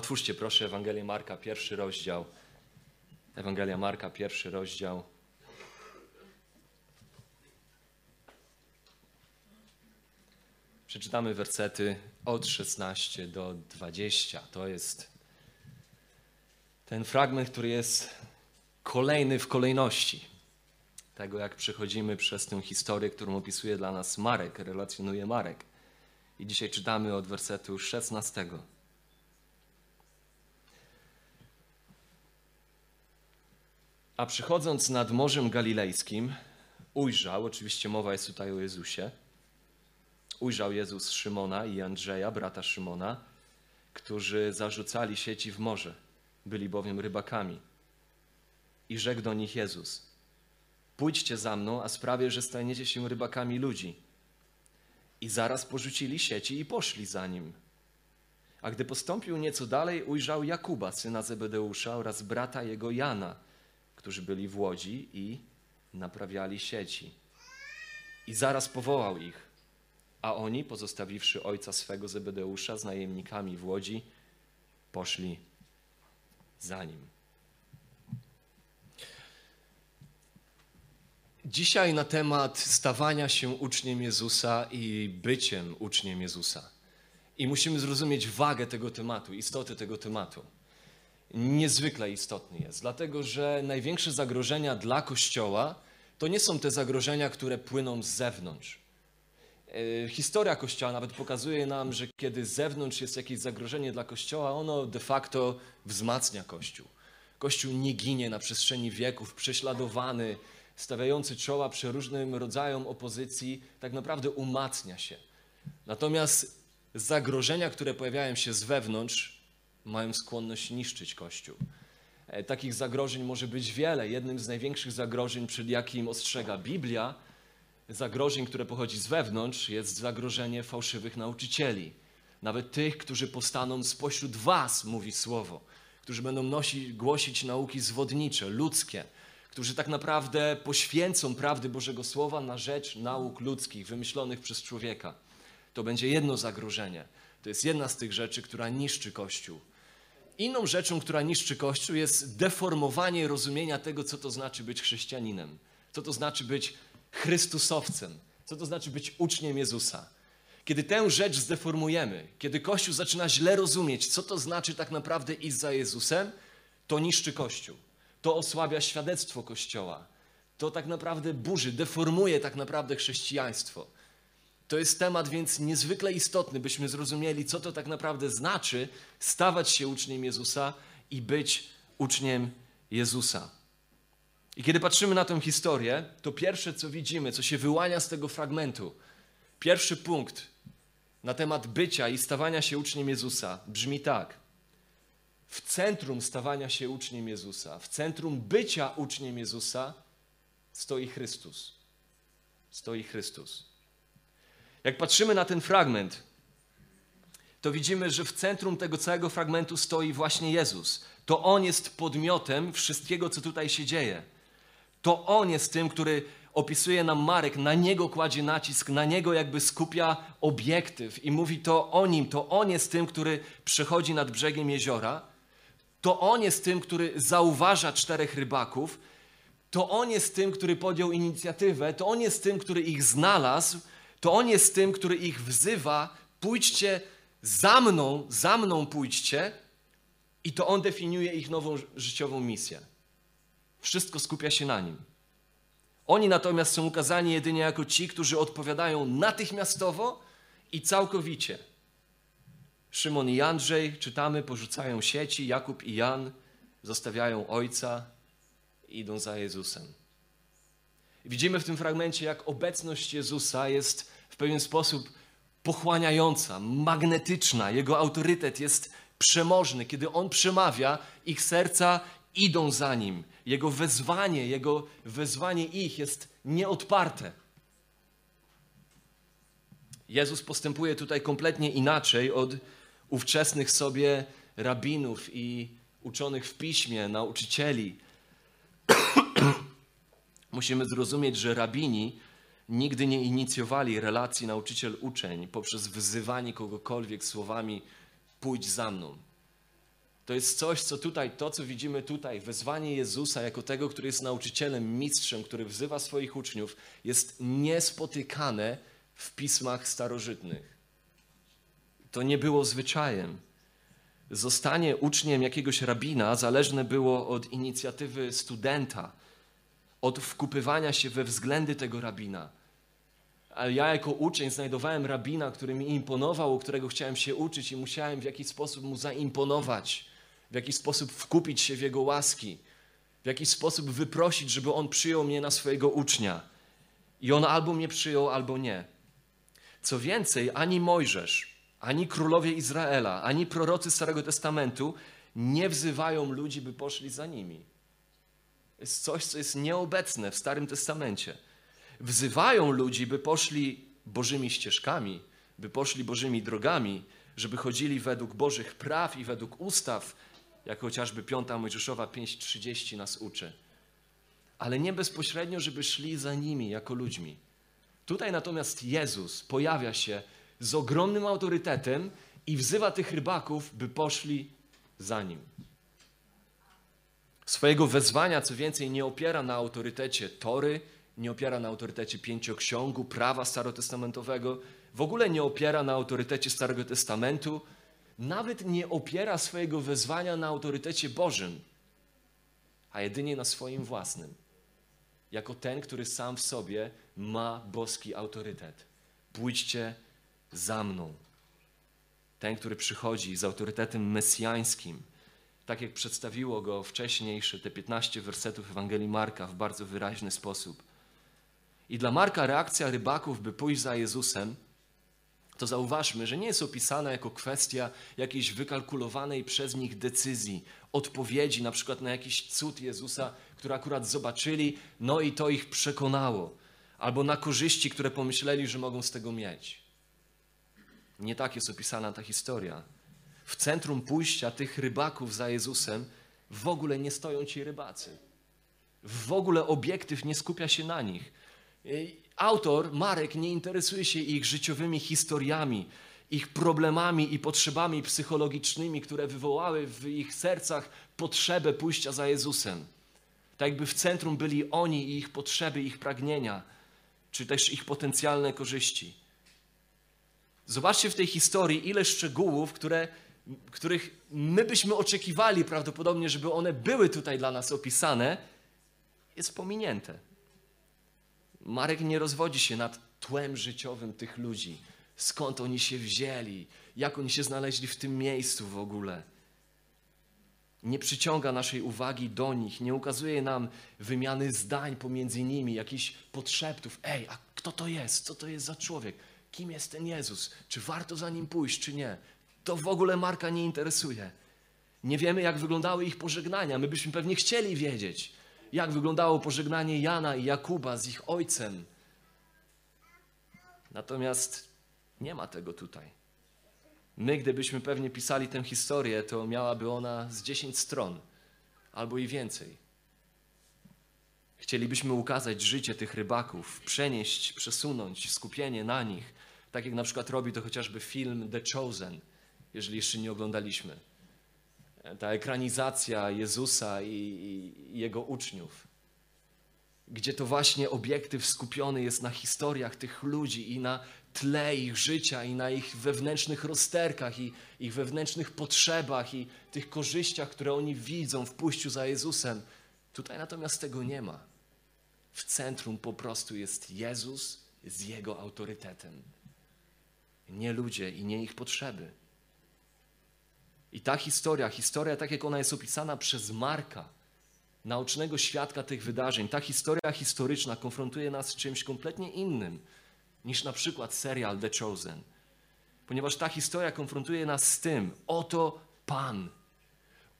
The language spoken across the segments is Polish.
Otwórzcie proszę Ewangelię Marka, pierwszy rozdział. Ewangelia Marka, pierwszy rozdział. Przeczytamy wersety od 16 do 20. To jest ten fragment, który jest kolejny w kolejności. Tego, jak przechodzimy przez tę historię, którą opisuje dla nas Marek, relacjonuje Marek. I dzisiaj czytamy od wersetu 16. A przychodząc nad Morzem Galilejskim, ujrzał, oczywiście mowa jest tutaj o Jezusie, ujrzał Jezus Szymona i Andrzeja, brata Szymona, którzy zarzucali sieci w morze, byli bowiem rybakami. I rzekł do nich Jezus: Pójdźcie za mną, a sprawię, że staniecie się rybakami ludzi. I zaraz porzucili sieci i poszli za nim. A gdy postąpił nieco dalej, ujrzał Jakuba, syna Zebedeusza oraz brata jego Jana, którzy byli w łodzi i naprawiali sieci. I zaraz powołał ich, a oni, pozostawiwszy ojca swego Zebedeusza z najemnikami w łodzi, poszli za nim. Dzisiaj na temat stawania się uczniem Jezusa i byciem uczniem Jezusa. I musimy zrozumieć wagę tego tematu, istotę tego tematu. Niezwykle istotny jest, dlatego że największe zagrożenia dla Kościoła to nie są te zagrożenia, które płyną z zewnątrz. E, historia Kościoła nawet pokazuje nam, że kiedy z zewnątrz jest jakieś zagrożenie dla Kościoła, ono de facto wzmacnia Kościół. Kościół nie ginie na przestrzeni wieków, prześladowany, stawiający czoła przeróżnym rodzajom opozycji, tak naprawdę umacnia się. Natomiast zagrożenia, które pojawiają się z wewnątrz, mają skłonność niszczyć Kościół. E, takich zagrożeń może być wiele. Jednym z największych zagrożeń, przed jakim ostrzega Biblia, zagrożeń, które pochodzi z wewnątrz, jest zagrożenie fałszywych nauczycieli. Nawet tych, którzy powstaną spośród was, mówi słowo, którzy będą głosić nauki zwodnicze, ludzkie, którzy tak naprawdę poświęcą prawdy Bożego Słowa na rzecz nauk ludzkich, wymyślonych przez człowieka. To będzie jedno zagrożenie. To jest jedna z tych rzeczy, która niszczy Kościół. Inną rzeczą, która niszczy Kościół, jest deformowanie rozumienia tego, co to znaczy być chrześcijaninem, co to znaczy być Chrystusowcem, co to znaczy być uczniem Jezusa. Kiedy tę rzecz zdeformujemy, kiedy Kościół zaczyna źle rozumieć, co to znaczy tak naprawdę iść za Jezusem, to niszczy Kościół. To osłabia świadectwo Kościoła. To tak naprawdę burzy, deformuje tak naprawdę chrześcijaństwo. To jest temat więc niezwykle istotny, byśmy zrozumieli, co to tak naprawdę znaczy stawać się uczniem Jezusa i być uczniem Jezusa. I kiedy patrzymy na tę historię, to pierwsze, co widzimy, co się wyłania z tego fragmentu, pierwszy punkt na temat bycia i stawania się uczniem Jezusa brzmi tak. W centrum stawania się uczniem Jezusa, w centrum bycia uczniem Jezusa stoi Chrystus. Stoi Chrystus. Jak patrzymy na ten fragment, to widzimy, że w centrum tego całego fragmentu stoi właśnie Jezus. To On jest podmiotem wszystkiego, co tutaj się dzieje. To On jest tym, który opisuje nam Marek, na Niego kładzie nacisk, na Niego jakby skupia obiektyw i mówi to o Nim. To On jest tym, który przechodzi nad brzegiem jeziora. To On jest tym, który zauważa czterech rybaków. To On jest tym, który podjął inicjatywę. To On jest tym, który ich znalazł. To On jest tym, który ich wzywa. Pójdźcie za mną, za mną pójdźcie. I to On definiuje ich nową życiową misję. Wszystko skupia się na nim. Oni natomiast są ukazani jedynie jako ci, którzy odpowiadają natychmiastowo i całkowicie. Szymon i Andrzej, czytamy, porzucają sieci, Jakub i Jan zostawiają ojca i idą za Jezusem. Widzimy w tym fragmencie, jak obecność Jezusa jest w pewien sposób pochłaniająca, magnetyczna. Jego autorytet jest przemożny. Kiedy On przemawia, ich serca idą za Nim. Jego wezwanie, Jego wezwanie ich jest nieodparte. Jezus postępuje tutaj kompletnie inaczej od ówczesnych sobie rabinów i uczonych w piśmie, nauczycieli. Musimy zrozumieć, że rabini nigdy nie inicjowali relacji nauczyciel-uczeń poprzez wzywanie kogokolwiek słowami pójdź za mną. To jest coś, co tutaj, to co widzimy tutaj, wezwanie Jezusa jako tego, który jest nauczycielem, mistrzem, który wzywa swoich uczniów, jest niespotykane w pismach starożytnych. To nie było zwyczajem. Zostanie uczniem jakiegoś rabina zależne było od inicjatywy studenta, od wkupywania się we względy tego rabina. Ale ja jako uczeń znajdowałem rabina, który mi imponował, u którego chciałem się uczyć i musiałem w jakiś sposób mu zaimponować, w jakiś sposób wkupić się w jego łaski, w jakiś sposób wyprosić, żeby on przyjął mnie na swojego ucznia. I on albo mnie przyjął, albo nie. Co więcej, ani Mojżesz, ani królowie Izraela, ani prorocy Starego Testamentu nie wzywają ludzi, by poszli za nimi. Jest coś, co jest nieobecne w Starym Testamencie. Wzywają ludzi, by poszli Bożymi ścieżkami, by poszli Bożymi drogami, żeby chodzili według Bożych praw i według ustaw, jak chociażby 5 Mojżeszowa 5:30 nas uczy. Ale nie bezpośrednio, żeby szli za nimi jako ludźmi. Tutaj natomiast Jezus pojawia się z ogromnym autorytetem i wzywa tych rybaków, by poszli za nim. Swojego wezwania, co więcej, nie opiera na autorytecie Tory, nie opiera na autorytecie pięcioksiągu, prawa starotestamentowego, w ogóle nie opiera na autorytecie Starego Testamentu, nawet nie opiera swojego wezwania na autorytecie Bożym, a jedynie na swoim własnym, jako ten, który sam w sobie ma boski autorytet. Pójdźcie za mną. Ten, który przychodzi z autorytetem mesjańskim, tak jak przedstawiło go wcześniejsze te 15 wersetów Ewangelii Marka w bardzo wyraźny sposób. I dla Marka reakcja rybaków, by pójść za Jezusem, to zauważmy, że nie jest opisana jako kwestia jakiejś wykalkulowanej przez nich decyzji, odpowiedzi na przykład na jakiś cud Jezusa, który akurat zobaczyli, no i to ich przekonało, albo na korzyści, które pomyśleli, że mogą z tego mieć. Nie tak jest opisana ta historia. W centrum pójścia tych rybaków za Jezusem w ogóle nie stoją ci rybacy. W ogóle obiektyw nie skupia się na nich. Autor, Marek, nie interesuje się ich życiowymi historiami, ich problemami i potrzebami psychologicznymi, które wywołały w ich sercach potrzebę pójścia za Jezusem. Tak jakby w centrum byli oni i ich potrzeby, ich pragnienia, czy też ich potencjalne korzyści. Zobaczcie w tej historii, ile szczegółów, które, których my byśmy oczekiwali prawdopodobnie, żeby one były tutaj dla nas opisane, jest pominięte. Marek nie rozwodzi się nad tłem życiowym tych ludzi. Skąd oni się wzięli, jak oni się znaleźli w tym miejscu w ogóle. Nie przyciąga naszej uwagi do nich, nie ukazuje nam wymiany zdań pomiędzy nimi, jakichś podszeptów. Ej, a kto to jest? Co to jest za człowiek? Kim jest ten Jezus? Czy warto za nim pójść, czy nie? To w ogóle Marka nie interesuje. Nie wiemy, jak wyglądały ich pożegnania. My byśmy pewnie chcieli wiedzieć, jak wyglądało pożegnanie Jana i Jakuba z ich ojcem. Natomiast nie ma tego tutaj. My, gdybyśmy pewnie pisali tę historię, to miałaby ona z 10 stron albo i więcej. Chcielibyśmy ukazać życie tych rybaków, przenieść, przesunąć skupienie na nich, tak jak na przykład robi to chociażby film The Chosen, jeżeli jeszcze nie oglądaliśmy. Ta ekranizacja Jezusa i, i Jego uczniów, gdzie to właśnie obiektyw skupiony jest na historiach tych ludzi i na tle ich życia i na ich wewnętrznych rozterkach i ich wewnętrznych potrzebach i tych korzyściach, które oni widzą w pójściu za Jezusem. Tutaj natomiast tego nie ma. W centrum po prostu jest Jezus z Jego autorytetem. Nie ludzie i nie ich potrzeby. I ta historia, historia tak jak ona jest opisana przez Marka, naocznego świadka tych wydarzeń, ta historia historyczna konfrontuje nas z czymś kompletnie innym niż na przykład serial The Chosen. Ponieważ ta historia konfrontuje nas z tym, oto Pan,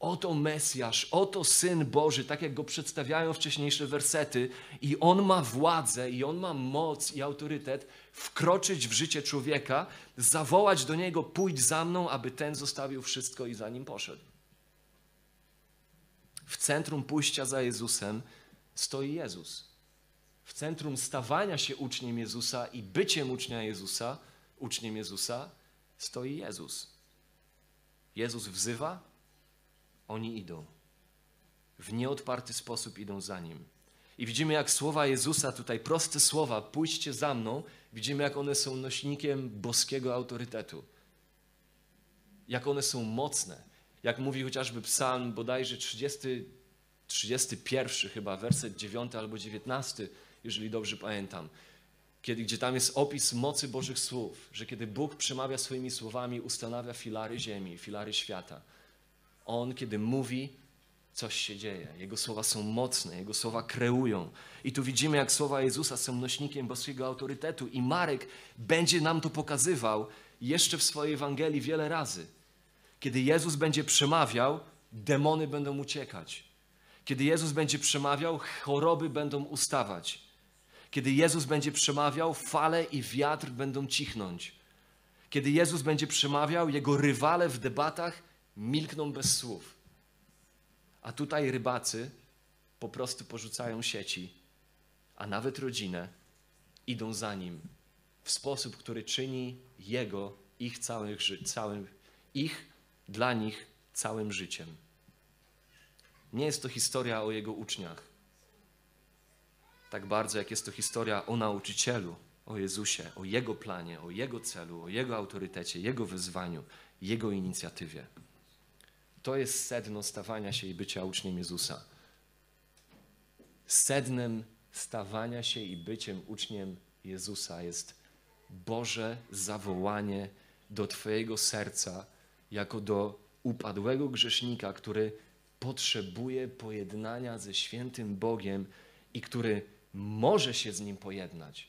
Oto Mesjasz, oto Syn Boży, tak jak go przedstawiają wcześniejsze wersety, i on ma władzę, i on ma moc i autorytet wkroczyć w życie człowieka, zawołać do niego: pójdź za mną, aby ten zostawił wszystko i za nim poszedł. W centrum pójścia za Jezusem stoi Jezus. W centrum stawania się uczniem Jezusa i byciem ucznia Jezusa, uczniem Jezusa, stoi Jezus. Jezus wzywa, oni idą. W nieodparty sposób idą za nim. I widzimy, jak słowa Jezusa, tutaj proste słowa, pójdźcie za mną, widzimy, jak one są nośnikiem boskiego autorytetu. Jak one są mocne. Jak mówi chociażby psalm bodajże 30, 31 chyba, werset 9 albo 19, jeżeli dobrze pamiętam. Kiedy, gdzie tam jest opis mocy Bożych słów, że kiedy Bóg przemawia swoimi słowami, ustanawia filary ziemi, filary świata. On, kiedy mówi, coś się dzieje. Jego słowa są mocne, Jego słowa kreują. I tu widzimy, jak słowa Jezusa są nośnikiem boskiego autorytetu. I Marek będzie nam to pokazywał jeszcze w swojej Ewangelii wiele razy. Kiedy Jezus będzie przemawiał, demony będą uciekać. Kiedy Jezus będzie przemawiał, choroby będą ustawać. Kiedy Jezus będzie przemawiał, fale i wiatr będą cichnąć. Kiedy Jezus będzie przemawiał, jego rywale w debatach milkną bez słów. A tutaj rybacy po prostu porzucają sieci, a nawet rodzinę idą za nim w sposób, który czyni jego, ich całych, całym, ich dla nich całym życiem. Nie jest to historia o jego uczniach, tak bardzo jak jest to historia o nauczycielu, o Jezusie, o jego planie, o jego celu, o jego autorytecie, jego wyzwaniu, jego inicjatywie. To jest sedno stawania się i bycia uczniem Jezusa. Sednem stawania się i byciem uczniem Jezusa jest Boże zawołanie do Twojego serca, jako do upadłego grzesznika, który potrzebuje pojednania ze świętym Bogiem i który może się z nim pojednać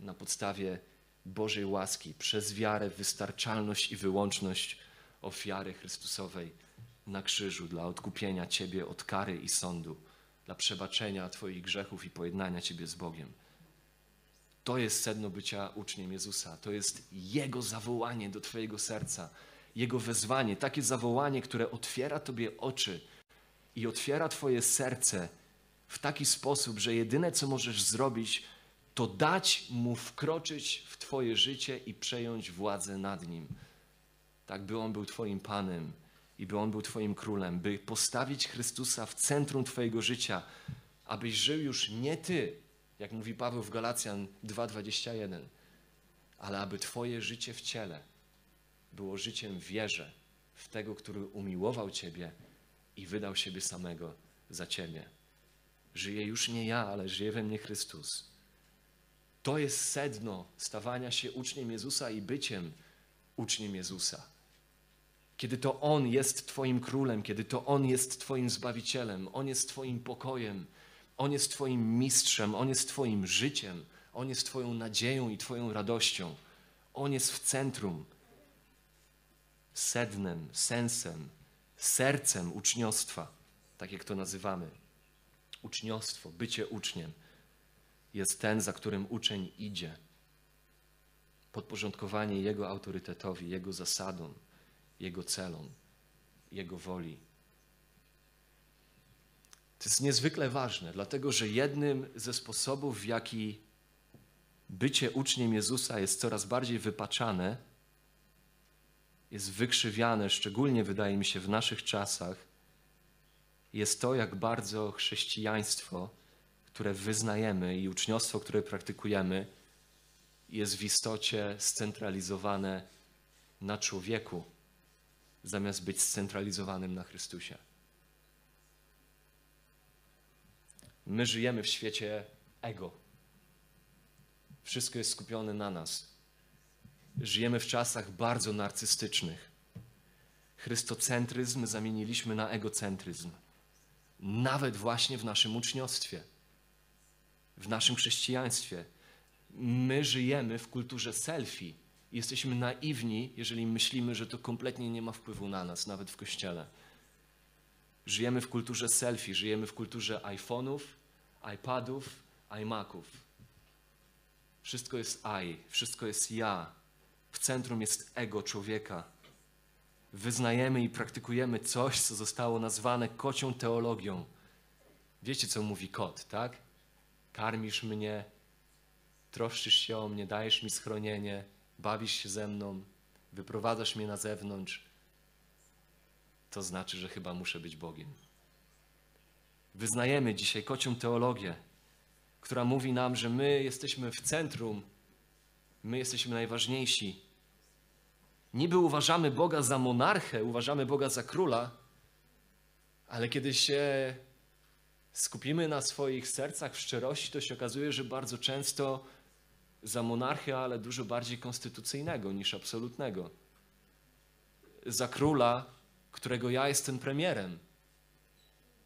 na podstawie Bożej łaski, przez wiarę, wystarczalność i wyłączność ofiary Chrystusowej na krzyżu dla odkupienia Ciebie od kary i sądu, dla przebaczenia Twoich grzechów i pojednania Ciebie z Bogiem. To jest sedno bycia uczniem Jezusa. To jest Jego zawołanie do Twojego serca, Jego wezwanie, takie zawołanie, które otwiera Tobie oczy i otwiera Twoje serce w taki sposób, że jedyne co możesz zrobić, to dać Mu wkroczyć w Twoje życie i przejąć władzę nad Nim. Tak, by On był Twoim Panem i by On był Twoim Królem, by postawić Chrystusa w centrum Twojego życia, abyś żył już nie Ty, jak mówi Paweł w Galacjan 2,21, ale aby Twoje życie w ciele było życiem wierze w tego, który umiłował Ciebie i wydał siebie samego za Ciebie. Żyje już nie ja, ale żyje we mnie Chrystus. To jest sedno stawania się uczniem Jezusa i byciem uczniem Jezusa. Kiedy to On jest Twoim królem, kiedy to On jest Twoim zbawicielem, On jest Twoim pokojem, On jest Twoim mistrzem, On jest Twoim życiem, On jest Twoją nadzieją i Twoją radością. On jest w centrum, sednem, sensem, sercem uczniostwa, tak jak to nazywamy. Uczniostwo, bycie uczniem jest ten, za którym uczeń idzie. Podporządkowanie Jego autorytetowi, Jego zasadom, Jego celom, Jego woli. To jest niezwykle ważne, dlatego że jednym ze sposobów, w jaki bycie uczniem Jezusa jest coraz bardziej wypaczane, jest wykrzywiane, szczególnie wydaje mi się w naszych czasach, jest to, jak bardzo chrześcijaństwo, które wyznajemy i uczniostwo, które praktykujemy, jest w istocie scentralizowane na człowieku, zamiast być scentralizowanym na Chrystusie. My żyjemy w świecie ego. Wszystko jest skupione na nas. Żyjemy w czasach bardzo narcystycznych. Chrystocentryzm zamieniliśmy na egocentryzm nawet właśnie w naszym uczniostwie, w naszym chrześcijaństwie. My żyjemy w kulturze selfie. Jesteśmy naiwni, jeżeli myślimy, że to kompletnie nie ma wpływu na nas, nawet w kościele. Żyjemy w kulturze selfie, żyjemy w kulturze iPhone'ów, iPadów, iMaców. Wszystko jest I, wszystko jest ja. W centrum jest ego człowieka wyznajemy i praktykujemy coś, co zostało nazwane kocią teologią. Wiecie, co mówi kot, tak? Karmisz mnie, troszczysz się o mnie, dajesz mi schronienie, bawisz się ze mną, wyprowadzasz mnie na zewnątrz. to znaczy, że chyba muszę być Bogiem. Wyznajemy dzisiaj kocią teologię, która mówi nam, że my jesteśmy w centrum, my jesteśmy najważniejsi. Niby uważamy Boga za monarchę, uważamy Boga za króla, ale kiedy się skupimy na swoich sercach w szczerości, to się okazuje, że bardzo często za monarchę, ale dużo bardziej konstytucyjnego niż absolutnego. Za króla, którego ja jestem premierem.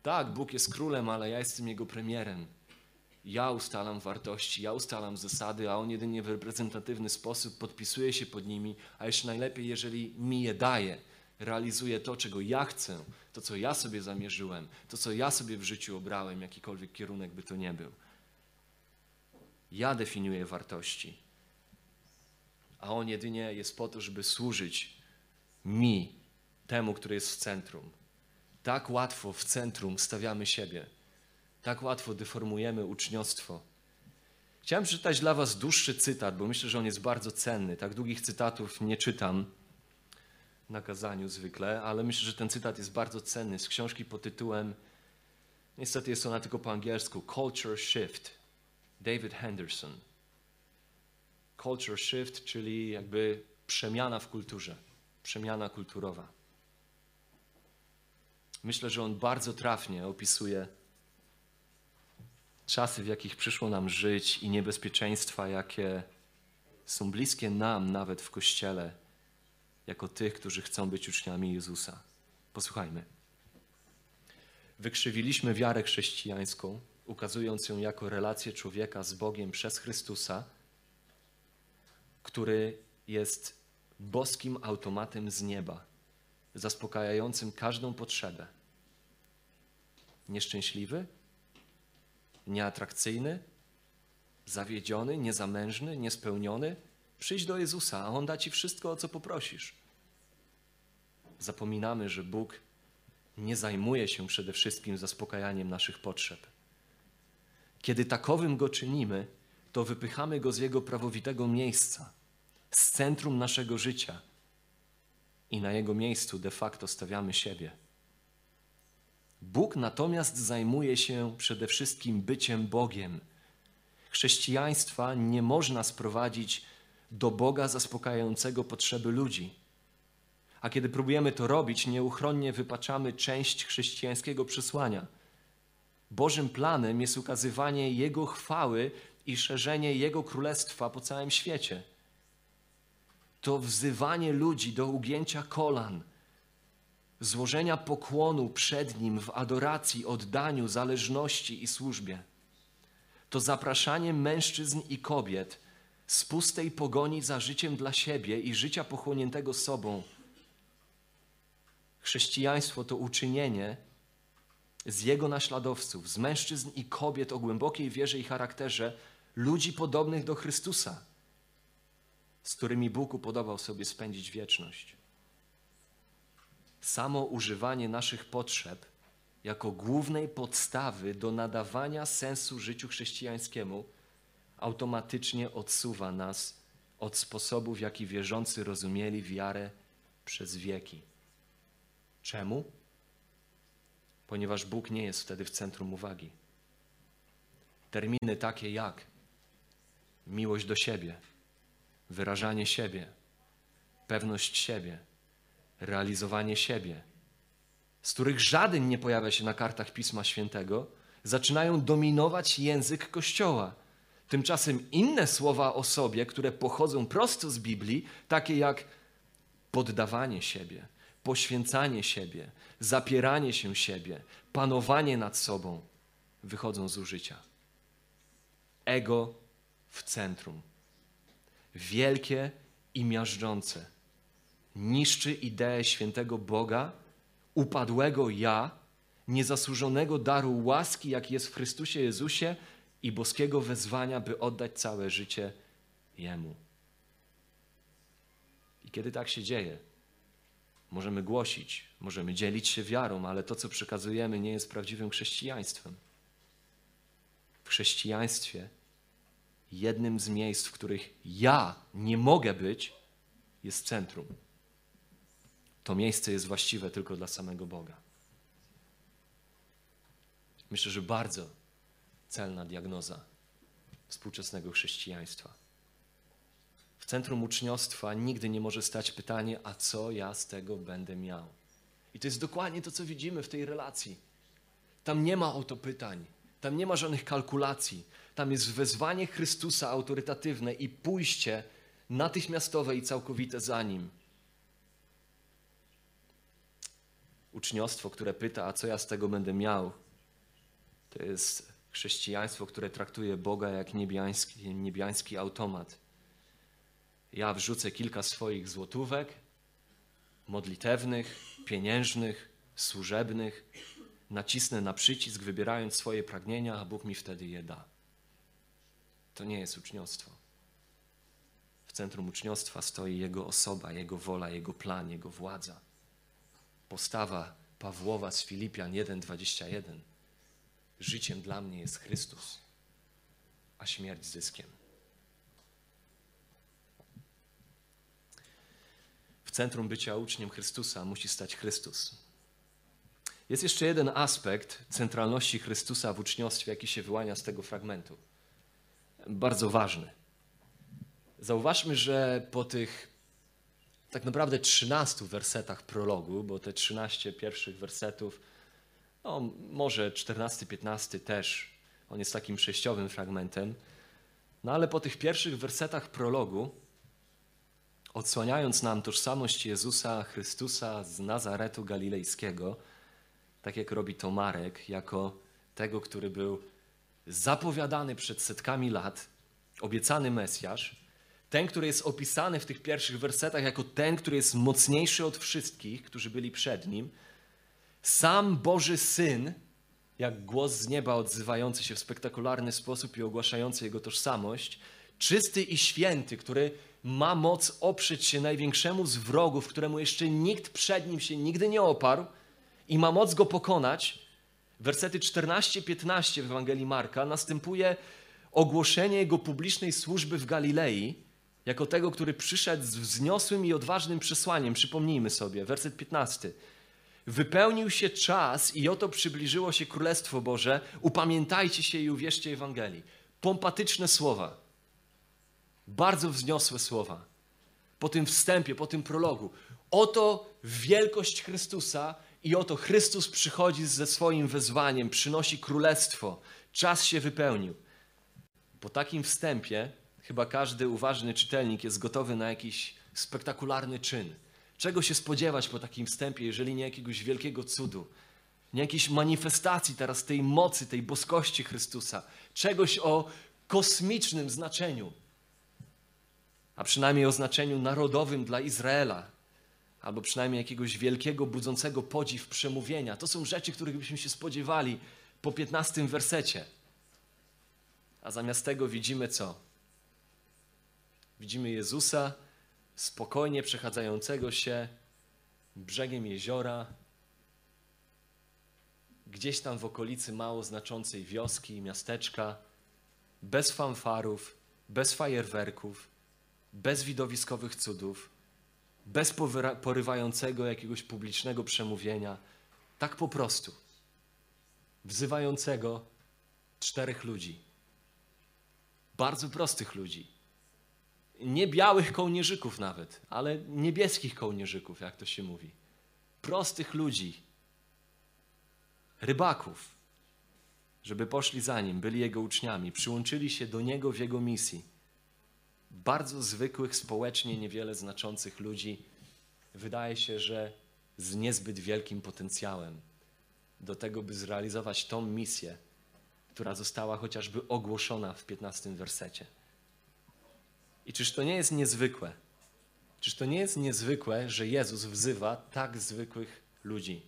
Tak, Bóg jest królem, ale ja jestem jego premierem. Ja ustalam wartości, ja ustalam zasady, a on jedynie w reprezentatywny sposób podpisuje się pod nimi, a jeszcze najlepiej, jeżeli mi je daje, realizuje to, czego ja chcę, to, co ja sobie zamierzyłem, to, co ja sobie w życiu obrałem, jakikolwiek kierunek by to nie był. Ja definiuję wartości, a on jedynie jest po to, żeby służyć mi, temu, który jest w centrum. Tak łatwo w centrum stawiamy siebie. Tak łatwo deformujemy uczniostwo. Chciałem przeczytać dla Was dłuższy cytat, bo myślę, że on jest bardzo cenny. Tak długich cytatów nie czytam na kazaniu zwykle, ale myślę, że ten cytat jest bardzo cenny z książki pod tytułem, niestety jest ona tylko po angielsku, Culture Shift, David Henderson. Culture Shift, czyli jakby przemiana w kulturze, przemiana kulturowa. Myślę, że on bardzo trafnie opisuje czasy, w jakich przyszło nam żyć i niebezpieczeństwa, jakie są bliskie nam nawet w Kościele, jako tych, którzy chcą być uczniami Jezusa. Posłuchajmy. Wykrzywiliśmy wiarę chrześcijańską, ukazując ją jako relację człowieka z Bogiem przez Chrystusa, który jest boskim automatem z nieba, zaspokajającym każdą potrzebę. Nieszczęśliwy? Nieatrakcyjny? Zawiedziony? Niezamężny? Niespełniony? Przyjdź do Jezusa, a On da Ci wszystko, o co poprosisz. Zapominamy, że Bóg nie zajmuje się przede wszystkim zaspokajaniem naszych potrzeb. Kiedy takowym go czynimy, to wypychamy go z jego prawowitego miejsca, z centrum naszego życia i na jego miejscu de facto stawiamy siebie. Bóg natomiast zajmuje się przede wszystkim byciem Bogiem. Chrześcijaństwa nie można sprowadzić do Boga zaspokajającego potrzeby ludzi. A kiedy próbujemy to robić, nieuchronnie wypaczamy część chrześcijańskiego przesłania. Bożym planem jest ukazywanie Jego chwały i szerzenie Jego królestwa po całym świecie. To wzywanie ludzi do ugięcia kolan, złożenia pokłonu przed Nim w adoracji, oddaniu, zależności i służbie. To zapraszanie mężczyzn i kobiet z pustej pogoni za życiem dla siebie i życia pochłoniętego sobą. Chrześcijaństwo to uczynienie z Jego naśladowców, z mężczyzn i kobiet o głębokiej wierze i charakterze, ludzi podobnych do Chrystusa, z którymi Bóg upodobał sobie spędzić wieczność. Samo używanie naszych potrzeb jako głównej podstawy do nadawania sensu życiu chrześcijańskiemu automatycznie odsuwa nas od sposobu, w jaki wierzący rozumieli wiarę przez wieki. Czemu? Ponieważ Bóg nie jest wtedy w centrum uwagi. Terminy takie jak miłość do siebie, wyrażanie siebie, pewność siebie, realizowanie siebie, z których żaden nie pojawia się na kartach Pisma Świętego, zaczynają dominować język Kościoła. Tymczasem inne słowa o sobie, które pochodzą prosto z Biblii, takie jak poddawanie siebie, poświęcanie siebie, zapieranie się siebie, panowanie nad sobą, wychodzą z użycia. Ego w centrum. Wielkie i miażdżące. Niszczy ideę świętego Boga, upadłego ja, niezasłużonego daru łaski, jaki jest w Chrystusie Jezusie i boskiego wezwania, by oddać całe życie Jemu. I kiedy tak się dzieje, możemy głosić, możemy dzielić się wiarą, ale to, co przekazujemy, nie jest prawdziwym chrześcijaństwem. W chrześcijaństwie jednym z miejsc, w których ja nie mogę być, jest centrum. to miejsce jest właściwe tylko dla samego Boga. Myślę, że bardzo celna diagnoza współczesnego chrześcijaństwa. W centrum uczniostwa nigdy nie może stać pytanie, a co ja z tego będę miał? I to jest dokładnie to, co widzimy w tej relacji. Tam nie ma o to pytań, tam nie ma żadnych kalkulacji. Tam jest wezwanie Chrystusa autorytatywne i pójście natychmiastowe i całkowite za nim. Uczniostwo, które pyta, a co ja z tego będę miał, to jest chrześcijaństwo, które traktuje Boga jak niebiański, niebiański automat. Ja wrzucę kilka swoich złotówek, modlitewnych, pieniężnych, służebnych, nacisnę na przycisk, wybierając swoje pragnienia, a Bóg mi wtedy je da. To nie jest uczniostwo. W centrum uczniostwa stoi Jego osoba, Jego wola, Jego plan, Jego władza. Postawa Pawłowa z Filipian 1:21. Życiem dla mnie jest Chrystus, a śmierć zyskiem. Centrum bycia uczniem Chrystusa musi stać Chrystus. Jest jeszcze jeden aspekt centralności Chrystusa w uczniostwie, jaki się wyłania z tego fragmentu. Bardzo ważny. Zauważmy, że po tych tak naprawdę 13 wersetach prologu, bo te 13 pierwszych wersetów, no może 14-15 też, on jest takim przejściowym fragmentem, no ale po tych pierwszych wersetach prologu, odsłaniając nam tożsamość Jezusa Chrystusa z Nazaretu Galilejskiego, tak jak robi to Marek, jako tego, który był zapowiadany przed setkami lat, obiecany Mesjasz, ten, który jest opisany w tych pierwszych wersetach jako ten, który jest mocniejszy od wszystkich, którzy byli przed nim, sam Boży Syn, jak głos z nieba odzywający się w spektakularny sposób i ogłaszający jego tożsamość, czysty i święty, który ma moc oprzeć się największemu z wrogów, któremu jeszcze nikt przed nim się nigdy nie oparł i ma moc go pokonać. Wersety 14-15 w Ewangelii Marka następuje ogłoszenie jego publicznej służby w Galilei, jako tego, który przyszedł z wzniosłym i odważnym przesłaniem. Przypomnijmy sobie, werset 15. Wypełnił się czas i oto przybliżyło się Królestwo Boże. Upamiętajcie się i uwierzcie Ewangelii. Pompatyczne słowa, bardzo wzniosłe słowa. Po tym wstępie, po tym prologu. Oto wielkość Chrystusa i oto Chrystus przychodzi ze swoim wezwaniem, przynosi królestwo. Czas się wypełnił. Po takim wstępie chyba każdy uważny czytelnik jest gotowy na jakiś spektakularny czyn. Czego się spodziewać po takim wstępie, jeżeli nie jakiegoś wielkiego cudu, nie jakiejś manifestacji teraz tej mocy, tej boskości Chrystusa, czegoś o kosmicznym znaczeniu, a przynajmniej o znaczeniu narodowym dla Izraela, albo przynajmniej jakiegoś wielkiego, budzącego podziw przemówienia. To są rzeczy, których byśmy się spodziewali po 15 wersecie. A zamiast tego widzimy co? Widzimy Jezusa spokojnie przechadzającego się brzegiem jeziora, gdzieś tam w okolicy mało znaczącej wioski, miasteczka, bez fanfarów, bez fajerwerków, bez widowiskowych cudów, bez porywającego jakiegoś publicznego przemówienia, tak po prostu, wzywającego czterech ludzi, bardzo prostych ludzi, nie białych kołnierzyków nawet, ale niebieskich kołnierzyków, jak to się mówi. Prostych ludzi, rybaków, żeby poszli za nim, byli jego uczniami, przyłączyli się do niego w jego misji. Bardzo zwykłych, społecznie niewiele znaczących ludzi, wydaje się, że z niezbyt wielkim potencjałem do tego, by zrealizować tą misję, która została chociażby ogłoszona w 15 wersecie. I czyż to nie jest niezwykłe? Czyż to nie jest niezwykłe, że Jezus wzywa tak zwykłych ludzi,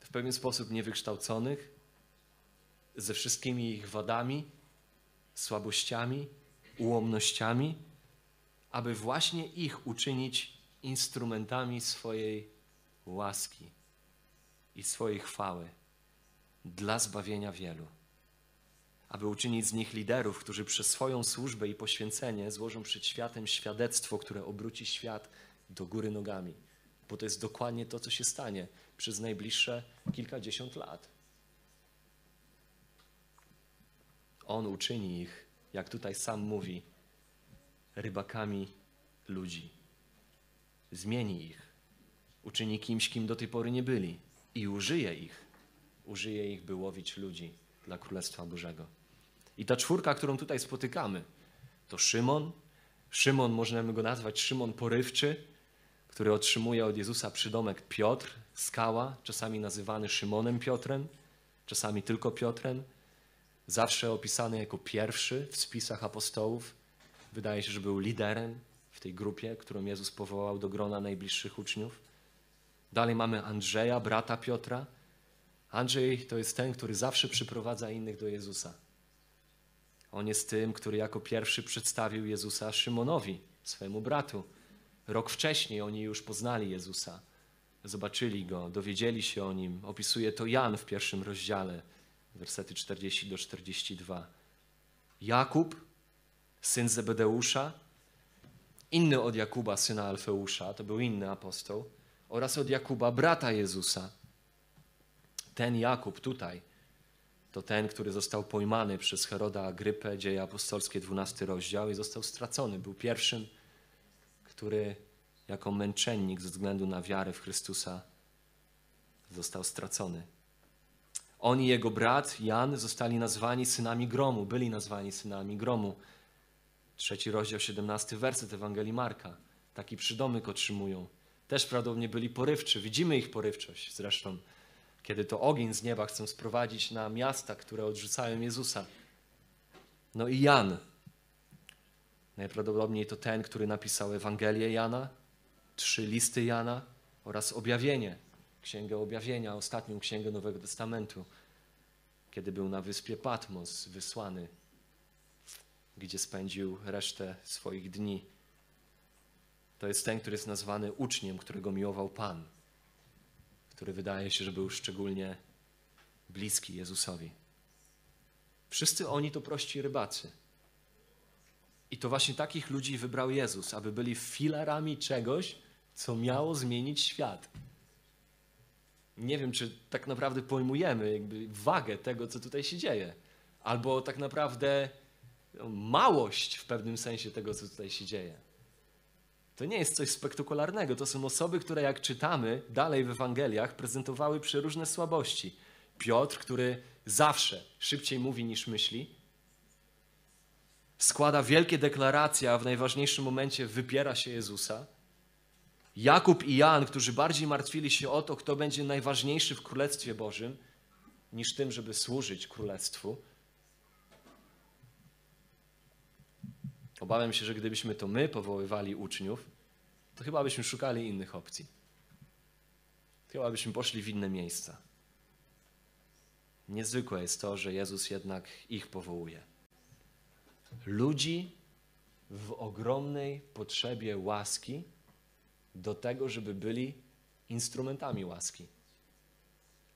w pewien sposób niewykształconych, ze wszystkimi ich wadami, słabościami, ułomnościami, aby właśnie ich uczynić instrumentami swojej łaski i swojej chwały dla zbawienia wielu aby uczynić z nich liderów, którzy przez swoją służbę i poświęcenie złożą przed światem świadectwo, które obróci świat do góry nogami. bo to jest dokładnie to, co się stanie przez najbliższe kilkadziesiąt lat. On uczyni ich, jak tutaj sam mówi, rybakami ludzi. Zmieni ich, uczyni kimś, kim do tej pory nie byli i użyje ich. Użyje ich, by łowić ludzi dla Królestwa Bożego. I ta czwórka, którą tutaj spotykamy, to Szymon. Szymon, możemy go nazwać Szymon Porywczy, który otrzymuje od Jezusa przydomek Piotr, skała, czasami nazywany Szymonem Piotrem, czasami tylko Piotrem, zawsze opisany jako pierwszy w spisach apostołów. Wydaje się, że był liderem w tej grupie, którą Jezus powołał do grona najbliższych uczniów. Dalej mamy Andrzeja, brata Piotra. Andrzej to jest ten, który zawsze przyprowadza innych do Jezusa. On jest tym, który jako pierwszy przedstawił Jezusa Szymonowi, swojemu bratu. Rok wcześniej oni już poznali Jezusa, zobaczyli go, dowiedzieli się o nim. Opisuje to Jan w pierwszym rozdziale, wersety 40 do 42. Jakub, syn Zebedeusza, inny od Jakuba, syna Alfeusza, to był inny apostoł, oraz od Jakuba, brata Jezusa. Ten Jakub tutaj to ten, który został pojmany przez Heroda Agrypę, dzieje apostolskie, 12 rozdział i został stracony. Był pierwszym, który jako męczennik ze względu na wiarę w Chrystusa został stracony. On i jego brat Jan zostali nazwani synami gromu, byli nazwani synami gromu. Trzeci rozdział, 17 werset Ewangelii Marka. Taki przydomek otrzymują. Też prawdopodobnie byli porywczy. Widzimy ich porywczość zresztą kiedy to ogień z nieba chcą sprowadzić na miasta, które odrzucają Jezusa. No i Jan. Najprawdopodobniej to ten, który napisał Ewangelię Jana, trzy listy Jana oraz objawienie, księgę objawienia, ostatnią księgę Nowego Testamentu, kiedy był na wyspie Patmos wysłany, gdzie spędził resztę swoich dni. To jest ten, który jest nazwany uczniem, którego miłował Pan który wydaje się, że był szczególnie bliski Jezusowi. Wszyscy oni to prości rybacy. I to właśnie takich ludzi wybrał Jezus, aby byli filarami czegoś, co miało zmienić świat. Nie wiem, czy tak naprawdę pojmujemy jakby wagę tego, co tutaj się dzieje, albo tak naprawdę małość w pewnym sensie tego, co tutaj się dzieje. To nie jest coś spektakularnego. To są osoby, które jak czytamy dalej w Ewangeliach, prezentowały przeróżne słabości. Piotr, który zawsze szybciej mówi niż myśli, składa wielkie deklaracje, a w najważniejszym momencie wypiera się Jezusa. Jakub i Jan, którzy bardziej martwili się o to, kto będzie najważniejszy w Królestwie Bożym, niż tym, żeby służyć Królestwu. Obawiam się, że gdybyśmy to my powoływali uczniów, to chyba byśmy szukali innych opcji. Chyba byśmy poszli w inne miejsca. Niezwykłe jest to, że Jezus jednak ich powołuje. Ludzi w ogromnej potrzebie łaski do tego, żeby byli instrumentami łaski.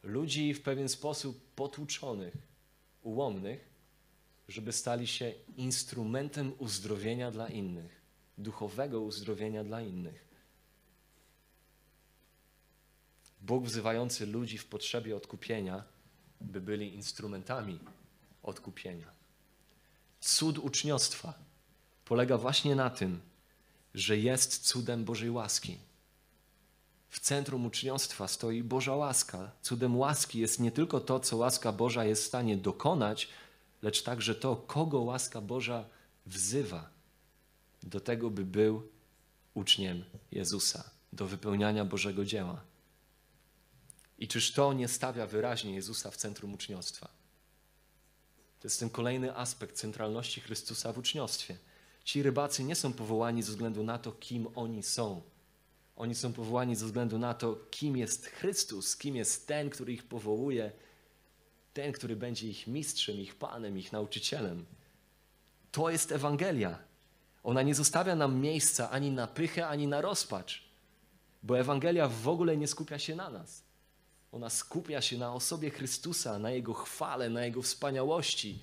Ludzi w pewien sposób potłuczonych, ułomnych, żeby stali się instrumentem uzdrowienia dla innych, duchowego uzdrowienia dla innych. Bóg wzywający ludzi w potrzebie odkupienia, by byli instrumentami odkupienia. Cud uczniostwa polega właśnie na tym, że jest cudem Bożej łaski. W centrum uczniostwa stoi Boża łaska. Cudem łaski jest nie tylko to, co łaska Boża jest w stanie dokonać, lecz także to, kogo łaska Boża wzywa do tego, by był uczniem Jezusa, do wypełniania Bożego dzieła. I czyż to nie stawia wyraźnie Jezusa w centrum uczniostwa? To jest ten kolejny aspekt centralności Chrystusa w uczniostwie. Ci rybacy nie są powołani ze względu na to, kim oni są. Oni są powołani ze względu na to, kim jest Chrystus, kim jest ten, który ich powołuje ten, który będzie ich mistrzem, ich panem, ich nauczycielem. To jest Ewangelia. Ona nie zostawia nam miejsca ani na pychę, ani na rozpacz, bo Ewangelia w ogóle nie skupia się na nas. Ona skupia się na osobie Chrystusa, na Jego chwale, na Jego wspaniałości,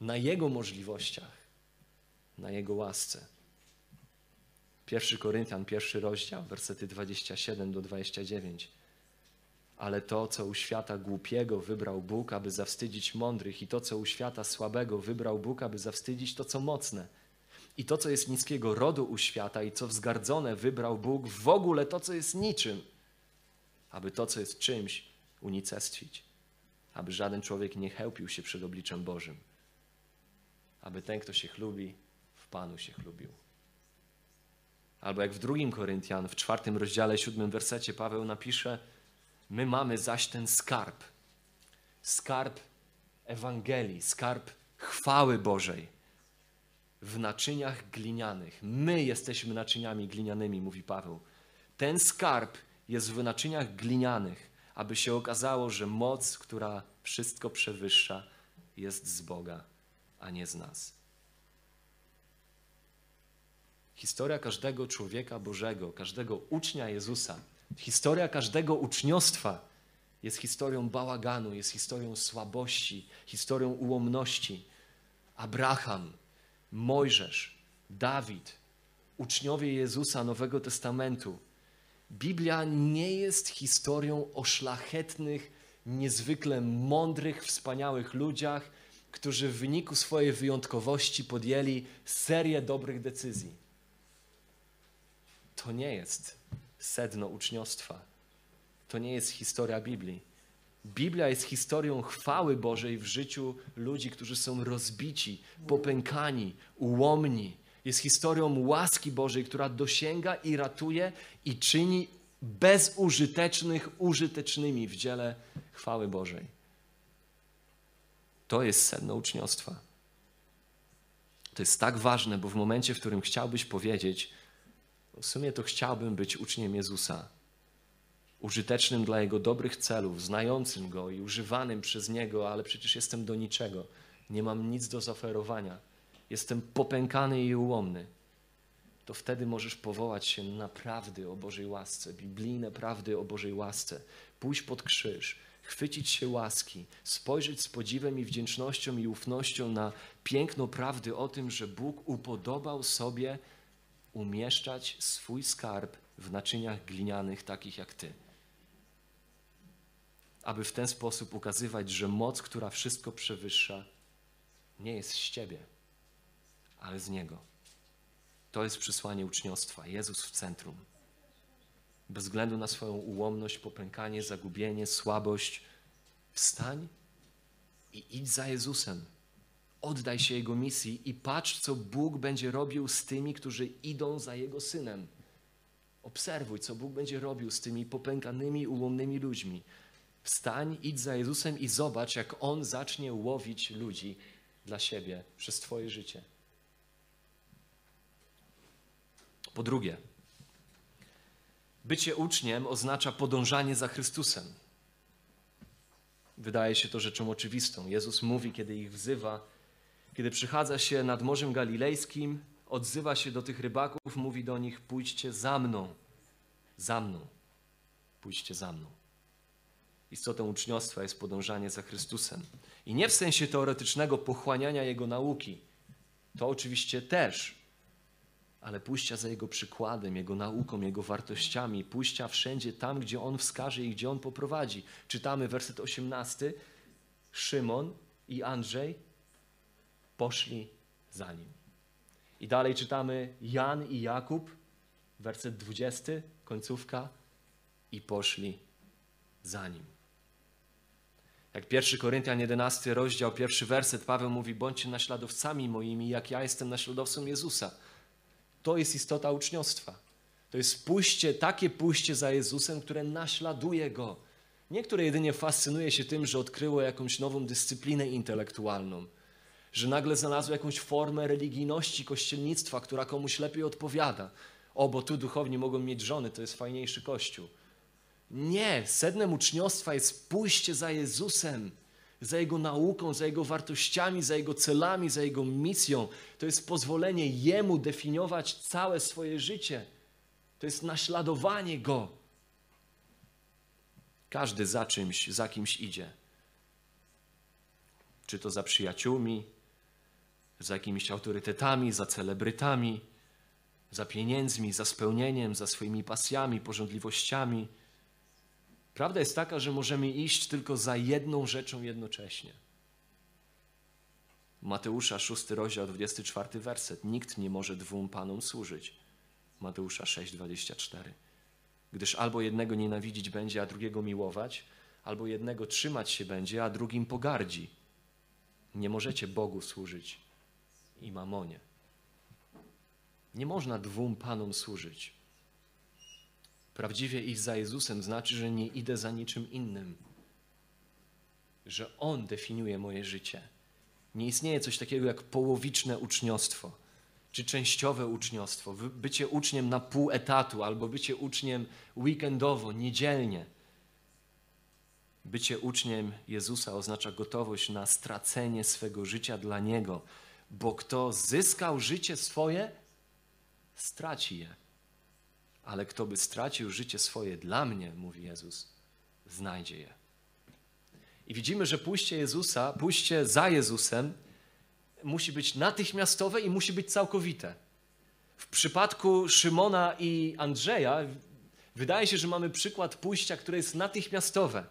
na Jego możliwościach, na Jego łasce. 1 Koryntian, pierwszy rozdział, wersety 27 do 29. Ale to, co u świata głupiego wybrał Bóg, aby zawstydzić mądrych, i to, co u świata słabego wybrał Bóg, aby zawstydzić to, co mocne. I to, co jest niskiego rodu u świata, i co wzgardzone wybrał Bóg, w ogóle to, co jest niczym, aby to, co jest czymś, unicestwić. Aby żaden człowiek nie chełpił się przed obliczem Bożym. Aby ten, kto się chlubi, Panu się chlubił. Albo jak w drugim Koryntian, w czwartym rozdziale, siódmym wersecie Paweł napisze, my mamy zaś ten skarb. Skarb Ewangelii, skarb chwały Bożej w naczyniach glinianych. My jesteśmy naczyniami glinianymi, mówi Paweł. Ten skarb jest w naczyniach glinianych, aby się okazało, że moc, która wszystko przewyższa, jest z Boga, a nie z nas. Historia każdego człowieka Bożego, każdego ucznia Jezusa, historia każdego uczniostwa jest historią bałaganu, jest historią słabości, historią ułomności. Abraham, Mojżesz, Dawid, uczniowie Jezusa Nowego Testamentu. Biblia nie jest historią o szlachetnych, niezwykle mądrych, wspaniałych ludziach, którzy w wyniku swojej wyjątkowości podjęli serię dobrych decyzji. To nie jest sedno uczniostwa. To nie jest historia Biblii. Biblia jest historią chwały Bożej w życiu ludzi, którzy są rozbici, popękani, ułomni. Jest historią łaski Bożej, która dosięga i ratuje i czyni bezużytecznych użytecznymi w dziele chwały Bożej. To jest sedno uczniostwa. To jest tak ważne, bo w momencie, w którym chciałbyś powiedzieć, w sumie to chciałbym być uczniem Jezusa, użytecznym dla Jego dobrych celów, znającym Go i używanym przez Niego, ale przecież jestem do niczego. Nie mam nic do zaoferowania. Jestem popękany i ułomny. To wtedy możesz powołać się na prawdy o Bożej łasce, biblijne prawdy o Bożej łasce, pójść pod krzyż, chwycić się łaski, spojrzeć z podziwem i wdzięcznością i ufnością na piękno prawdy o tym, że Bóg upodobał sobie umieszczać swój skarb w naczyniach glinianych, takich jak ty. Aby w ten sposób ukazywać, że moc, która wszystko przewyższa, nie jest z ciebie, ale z Niego. To jest przesłanie uczniostwa. Jezus w centrum. Bez względu na swoją ułomność, popękanie, zagubienie, słabość, wstań i idź za Jezusem. Oddaj się Jego misji i patrz, co Bóg będzie robił z tymi, którzy idą za Jego Synem. Obserwuj, co Bóg będzie robił z tymi popękanymi, ułomnymi ludźmi. Wstań, idź za Jezusem i zobacz, jak On zacznie łowić ludzi dla siebie przez Twoje życie. Po drugie, bycie uczniem oznacza podążanie za Chrystusem. Wydaje się to rzeczą oczywistą. Jezus mówi, kiedy ich wzywa, kiedy przychadza się nad Morzem Galilejskim, odzywa się do tych rybaków, mówi do nich: Pójdźcie za mną, za mną, pójdźcie za mną. Istotą uczniostwa jest podążanie za Chrystusem. I nie w sensie teoretycznego pochłaniania Jego nauki, to oczywiście też, ale pójścia za Jego przykładem, Jego nauką, Jego wartościami, pójścia wszędzie tam, gdzie On wskaże i gdzie On poprowadzi. Czytamy werset 18. Szymon i Andrzej poszli za Nim. I dalej czytamy Jan i Jakub, werset 20, końcówka, i poszli za Nim. Jak 1 Koryntian 11 rozdział, pierwszy werset, Paweł mówi, bądźcie naśladowcami moimi, jak ja jestem naśladowcą Jezusa. To jest istota uczniostwa. To jest pójście, takie pójście za Jezusem, które naśladuje Go. Niektóre jedynie fascynuje się tym, że odkryło jakąś nową dyscyplinę intelektualną, że nagle znalazło jakąś formę religijności, kościelnictwa, która komuś lepiej odpowiada. O, bo tu duchowni mogą mieć żony, to jest fajniejszy kościół. Nie, sednem uczniostwa jest pójście za Jezusem, za Jego nauką, za Jego wartościami, za Jego celami, za Jego misją. To jest pozwolenie Jemu definiować całe swoje życie. To jest naśladowanie Go. Każdy za czymś, za kimś idzie. Czy to za przyjaciółmi, za jakimiś autorytetami, za celebrytami, za pieniędzmi, za spełnieniem, za swoimi pasjami, porządliwościami. Prawda jest taka, że możemy iść tylko za jedną rzeczą jednocześnie. Mateusza 6 rozdział 24 werset. Nikt nie może dwóm panom służyć. Mateusza 6:24. Gdyż albo jednego nienawidzić będzie, a drugiego miłować, albo jednego trzymać się będzie, a drugim pogardzi. Nie możecie Bogu służyć i mamonie. Nie można dwóm panom służyć. Prawdziwie iść za Jezusem znaczy, że nie idę za niczym innym, że On definiuje moje życie. Nie istnieje coś takiego jak połowiczne uczniostwo czy częściowe uczniostwo, bycie uczniem na pół etatu albo bycie uczniem weekendowo, niedzielnie. Bycie uczniem Jezusa oznacza gotowość na stracenie swego życia dla Niego, bo kto zyskał życie swoje, straci je. Ale kto by stracił życie swoje dla mnie, mówi Jezus, znajdzie je. I widzimy, że pójście Jezusa, pójście za Jezusem musi być natychmiastowe i musi być całkowite. W przypadku Szymona i Andrzeja wydaje się, że mamy przykład pójścia, które jest natychmiastowe.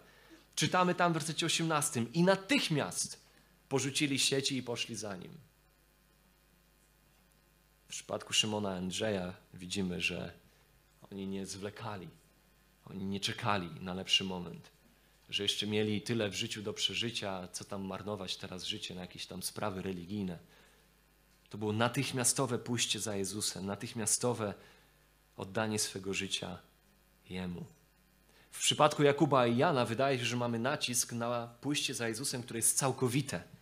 Czytamy tam w wersecie 18. I natychmiast porzucili sieci i poszli za nim. Przypadku Szymona Andrzeja widzimy, że oni nie zwlekali, oni nie czekali na lepszy moment, że jeszcze mieli tyle w życiu do przeżycia, co tam marnować teraz życie na jakieś tam sprawy religijne. To było natychmiastowe pójście za Jezusem, natychmiastowe oddanie swego życia Jemu. W przypadku Jakuba i Jana wydaje się, że mamy nacisk na pójście za Jezusem, które jest całkowite.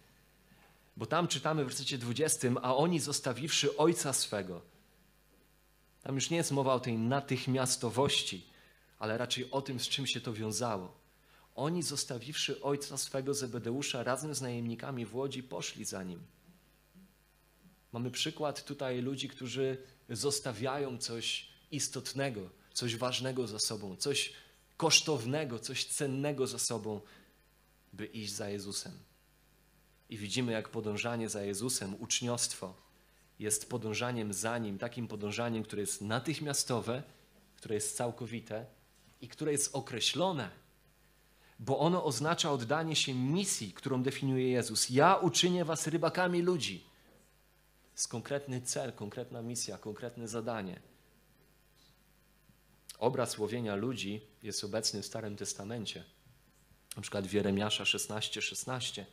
Bo tam czytamy w wersecie 20, a oni zostawiwszy ojca swego. Tam już nie jest mowa o tej natychmiastowości, ale raczej o tym, z czym się to wiązało. Oni zostawiwszy ojca swego Zebedeusza razem z najemnikami w łodzi, poszli za nim. Mamy przykład tutaj ludzi, którzy zostawiają coś istotnego, coś ważnego za sobą, coś kosztownego, coś cennego za sobą, by iść za Jezusem. I widzimy, jak podążanie za Jezusem, uczniostwo, jest podążaniem za Nim, takim podążaniem, które jest natychmiastowe, które jest całkowite i które jest określone, bo ono oznacza oddanie się misji, którą definiuje Jezus. Ja uczynię was rybakami ludzi. Jest konkretny cel, konkretna misja, konkretne zadanie. Obraz łowienia ludzi jest obecny w Starym Testamencie, na przykład w Jeremiasza 16:16. 16.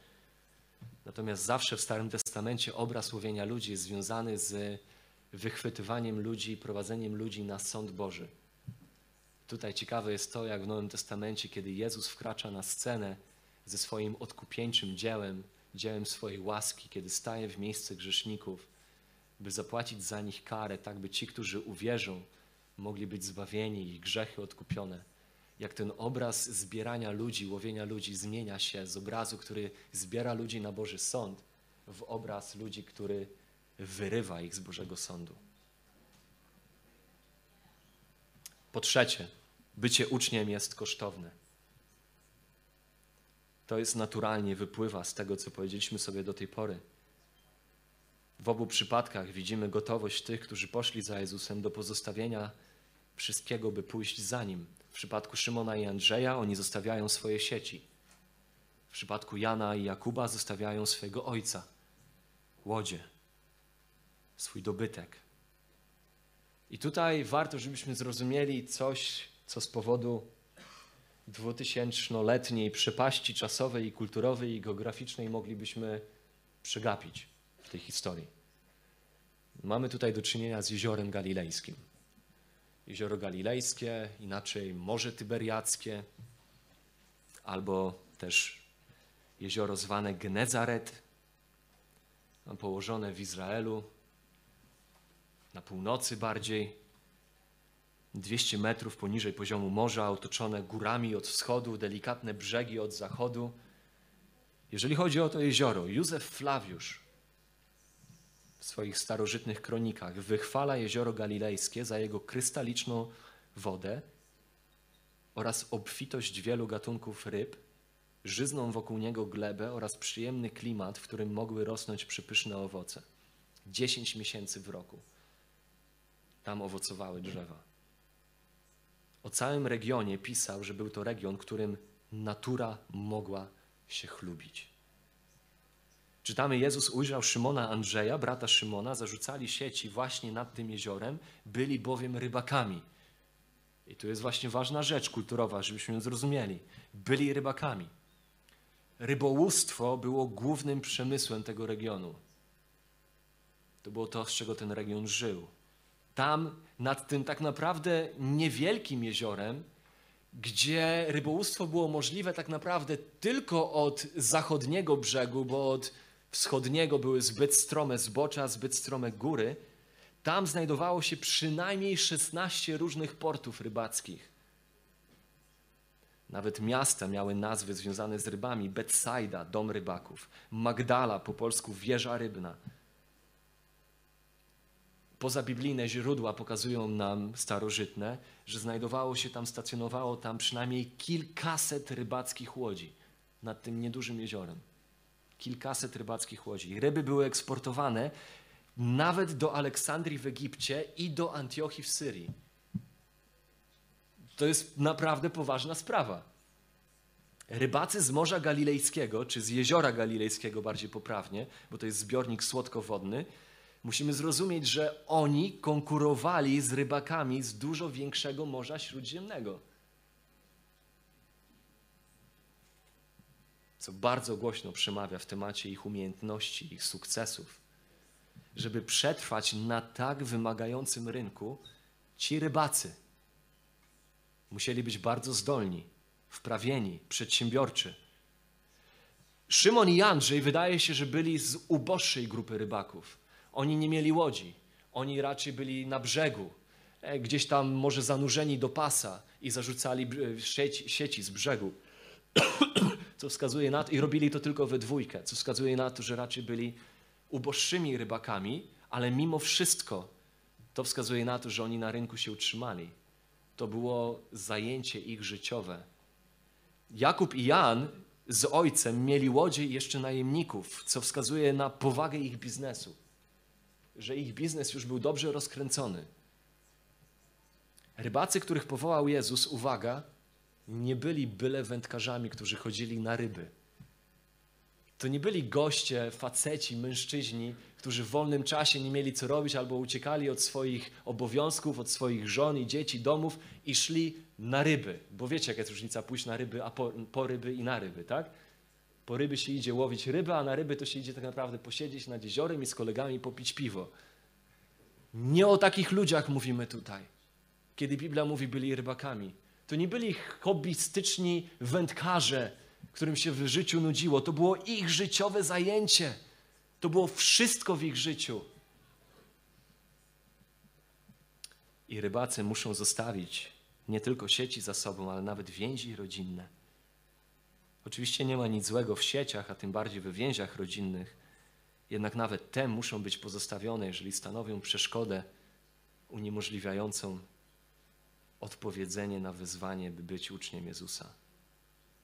Natomiast zawsze w Starym Testamencie obraz łowienia ludzi jest związany z wychwytywaniem ludzi, prowadzeniem ludzi na sąd Boży. Tutaj ciekawe jest to, jak w Nowym Testamencie, kiedy Jezus wkracza na scenę ze swoim odkupieńczym dziełem, dziełem swojej łaski, kiedy staje w miejsce grzeszników, by zapłacić za nich karę, tak by ci, którzy uwierzą, mogli być zbawieni, ich grzechy odkupione. Jak ten obraz zbierania ludzi, łowienia ludzi zmienia się z obrazu, który zbiera ludzi na Boży Sąd, w obraz ludzi, który wyrywa ich z Bożego Sądu. Po trzecie, bycie uczniem jest kosztowne. To jest naturalnie wypływa z tego, co powiedzieliśmy sobie do tej pory. W obu przypadkach widzimy gotowość tych, którzy poszli za Jezusem do pozostawienia wszystkiego, by pójść za Nim. W przypadku Szymona i Andrzeja oni zostawiają swoje sieci. W przypadku Jana i Jakuba zostawiają swojego ojca, łodzie, swój dobytek. I tutaj warto, żebyśmy zrozumieli coś, co z powodu dwutysięcznoletniej przepaści czasowej i kulturowej i geograficznej moglibyśmy przegapić w tej historii. Mamy tutaj do czynienia z jeziorem galilejskim. Jezioro Galilejskie, inaczej Morze Tyberiackie, albo też jezioro zwane Genezaret, położone w Izraelu, na północy bardziej, 200 metrów poniżej poziomu morza, otoczone górami od wschodu, delikatne brzegi od zachodu. Jeżeli chodzi o to jezioro, Józef Flawiusz w swoich starożytnych kronikach wychwala jezioro galilejskie za jego krystaliczną wodę oraz obfitość wielu gatunków ryb, żyzną wokół niego glebę oraz przyjemny klimat, w którym mogły rosnąć przypyszne owoce. 10 miesięcy w roku. tam owocowały drzewa. O całym regionie pisał, że był to region, którym natura mogła się chlubić. Czytamy, Jezus ujrzał Szymona Andrzeja, brata Szymona, zarzucali sieci właśnie nad tym jeziorem, byli bowiem rybakami. I tu jest właśnie ważna rzecz kulturowa, żebyśmy ją zrozumieli. Byli rybakami. Rybołówstwo było głównym przemysłem tego regionu. To było to, z czego ten region żył. Tam, nad tym tak naprawdę niewielkim jeziorem, gdzie rybołówstwo było możliwe tak naprawdę tylko od zachodniego brzegu, bo od wschodniego były zbyt strome zbocza, zbyt strome góry, tam znajdowało się przynajmniej 16 różnych portów rybackich. Nawet miasta miały nazwy związane z rybami: Betsaida, dom rybaków, Magdala, po polsku wieża rybna. Pozabiblijne źródła pokazują nam starożytne, że znajdowało się tam, stacjonowało tam przynajmniej kilkaset rybackich łodzi nad tym niedużym jeziorem. Kilkaset rybackich łodzi. Ryby były eksportowane nawet do Aleksandrii w Egipcie i do Antiochii w Syrii. To jest naprawdę poważna sprawa. Rybacy z Morza Galilejskiego, czy z Jeziora Galilejskiego bardziej poprawnie, bo to jest zbiornik słodkowodny, musimy zrozumieć, że oni konkurowali z rybakami z dużo większego Morza Śródziemnego. Co bardzo głośno przemawia w temacie ich umiejętności, ich sukcesów. Żeby przetrwać na tak wymagającym rynku, ci rybacy musieli być bardzo zdolni, wprawieni, przedsiębiorczy. Szymon i Andrzej wydaje się, że byli z uboższej grupy rybaków. Oni nie mieli łodzi, oni raczej byli na brzegu, e, gdzieś tam może zanurzeni do pasa i zarzucali sieci, sieci z brzegu. Co wskazuje na to, i robili to tylko we dwójkę, co wskazuje na to, że raczej byli uboższymi rybakami, ale mimo wszystko to wskazuje na to, że oni na rynku się utrzymali. To było zajęcie ich życiowe. Jakub i Jan z ojcem mieli łodzie i jeszcze najemników, co wskazuje na powagę ich biznesu że ich biznes już był dobrze rozkręcony. Rybacy, których powołał Jezus, uwaga, nie byli byle wędkarzami, którzy chodzili na ryby. To nie byli goście, faceci, mężczyźni, którzy w wolnym czasie nie mieli co robić albo uciekali od swoich obowiązków, od swoich żon i dzieci, domów i szli na ryby. Bo wiecie, jaka jest różnica pójść na ryby, a po, po ryby i na ryby, tak? Po ryby się idzie łowić ryby, a na ryby to się idzie tak naprawdę posiedzieć nad jeziorem i z kolegami popić piwo. Nie o takich ludziach mówimy tutaj. Kiedy Biblia mówi, byli rybakami. To nie byli hobbystyczni wędkarze, którym się w życiu nudziło. To było ich życiowe zajęcie. To było wszystko w ich życiu. I rybacy muszą zostawić nie tylko sieci za sobą, ale nawet więzi rodzinne. Oczywiście nie ma nic złego w sieciach, a tym bardziej w więziach rodzinnych, jednak nawet te muszą być pozostawione, jeżeli stanowią przeszkodę uniemożliwiającą odpowiedzenie na wyzwanie, by być uczniem Jezusa.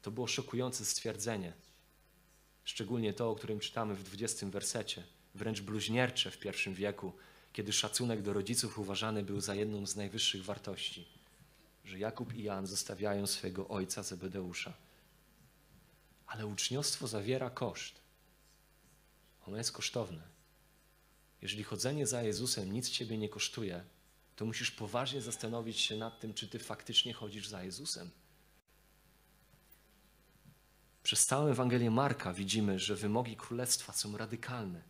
To było szokujące stwierdzenie, szczególnie to, o którym czytamy w 20 wersecie, wręcz bluźniercze w pierwszym wieku, kiedy szacunek do rodziców uważany był za jedną z najwyższych wartości, że Jakub i Jan zostawiają swojego ojca Zebedeusza ale uczniostwo zawiera koszt. Ono jest kosztowne. Jeżeli chodzenie za Jezusem nic ciebie nie kosztuje, to musisz poważnie zastanowić się nad tym, czy ty faktycznie chodzisz za Jezusem. Przez całą Ewangelię Marka widzimy, że wymogi królestwa są radykalne.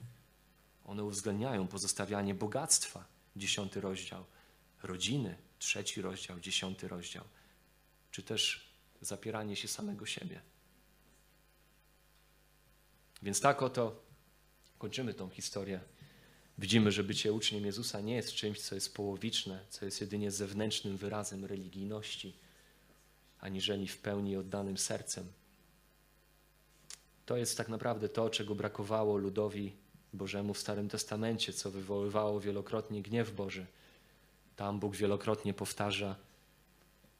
One uwzględniają pozostawianie bogactwa, dziesiąty rozdział, rodziny, trzeci rozdział, dziesiąty rozdział, czy też zapieranie się samego siebie. Więc tak oto kończymy tą historię. Widzimy, że bycie uczniem Jezusa nie jest czymś, co jest połowiczne, co jest jedynie zewnętrznym wyrazem religijności, aniżeli w pełni oddanym sercem. To jest tak naprawdę to, czego brakowało ludowi Bożemu w Starym Testamencie, co wywoływało wielokrotnie gniew Boży. Tam Bóg wielokrotnie powtarza: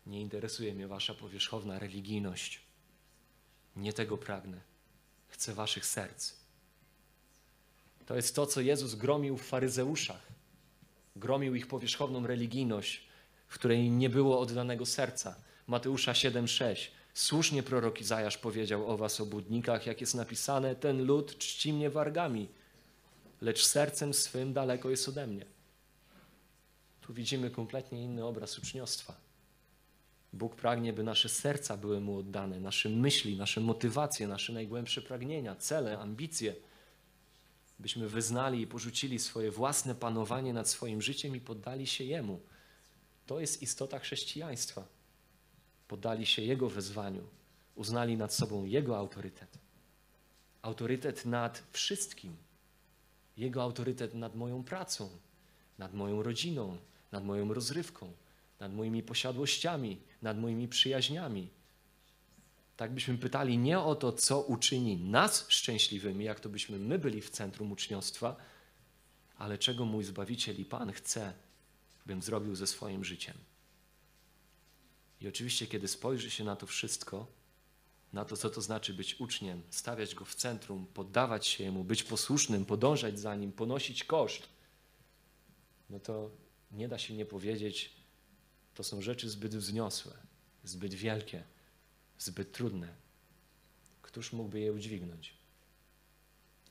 Nie interesuje mnie wasza powierzchowna religijność. Nie tego pragnę chce waszych serc. To jest to, co Jezus gromił w faryzeuszach. gromił ich powierzchowną religijność, w której nie było oddanego serca. Mateusza 7:6. Słusznie prorok Izajasz powiedział o was obłudnikach, jak jest napisane: Ten lud czci mnie wargami, lecz sercem swym daleko jest ode mnie. Tu widzimy kompletnie inny obraz uczniostwa. Bóg pragnie, by nasze serca były Mu oddane, nasze myśli, nasze motywacje, nasze najgłębsze pragnienia, cele, ambicje. Byśmy wyznali i porzucili swoje własne panowanie nad swoim życiem i poddali się Jemu. To jest istota chrześcijaństwa. Poddali się Jego wezwaniu, uznali nad sobą Jego autorytet. Autorytet nad wszystkim. Jego autorytet nad moją pracą, nad moją rodziną, nad moją rozrywką, nad moimi posiadłościami, nad moimi przyjaźniami. Tak byśmy pytali nie o to, co uczyni nas szczęśliwymi, jak to byśmy my byli w centrum uczniostwa, ale czego mój Zbawiciel i Pan chce, bym zrobił ze swoim życiem. I oczywiście, kiedy spojrzy się na to wszystko, na to, co to znaczy być uczniem, stawiać go w centrum, poddawać się jemu, być posłusznym, podążać za nim, ponosić koszt, no to nie da się nie powiedzieć, to są rzeczy zbyt wzniosłe, zbyt wielkie, zbyt trudne. Któż mógłby je udźwignąć?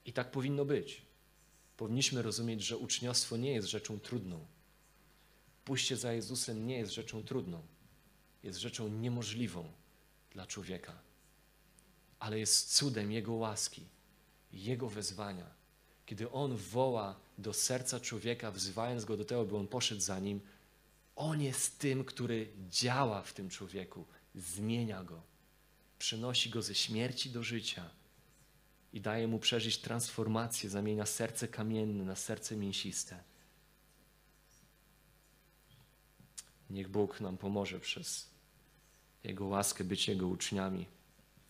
I tak powinno być. Powinniśmy rozumieć, że uczniostwo nie jest rzeczą trudną. Pójście za Jezusem nie jest rzeczą trudną. Jest rzeczą niemożliwą dla człowieka. Ale jest cudem Jego łaski, Jego wezwania. Kiedy On woła do serca człowieka, wzywając go do tego, by on poszedł za nim, On jest tym, który działa w tym człowieku, zmienia go, przynosi go ze śmierci do życia i daje mu przeżyć transformację, zamienia serce kamienne na serce mięsiste. Niech Bóg nam pomoże przez Jego łaskę być Jego uczniami,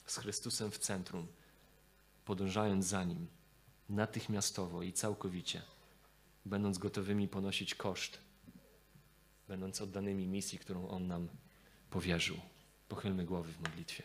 z Chrystusem w centrum, podążając za Nim natychmiastowo i całkowicie, będąc gotowymi ponosić koszt, będąc oddanymi misji, którą On nam powierzył. Pochylmy głowy w modlitwie.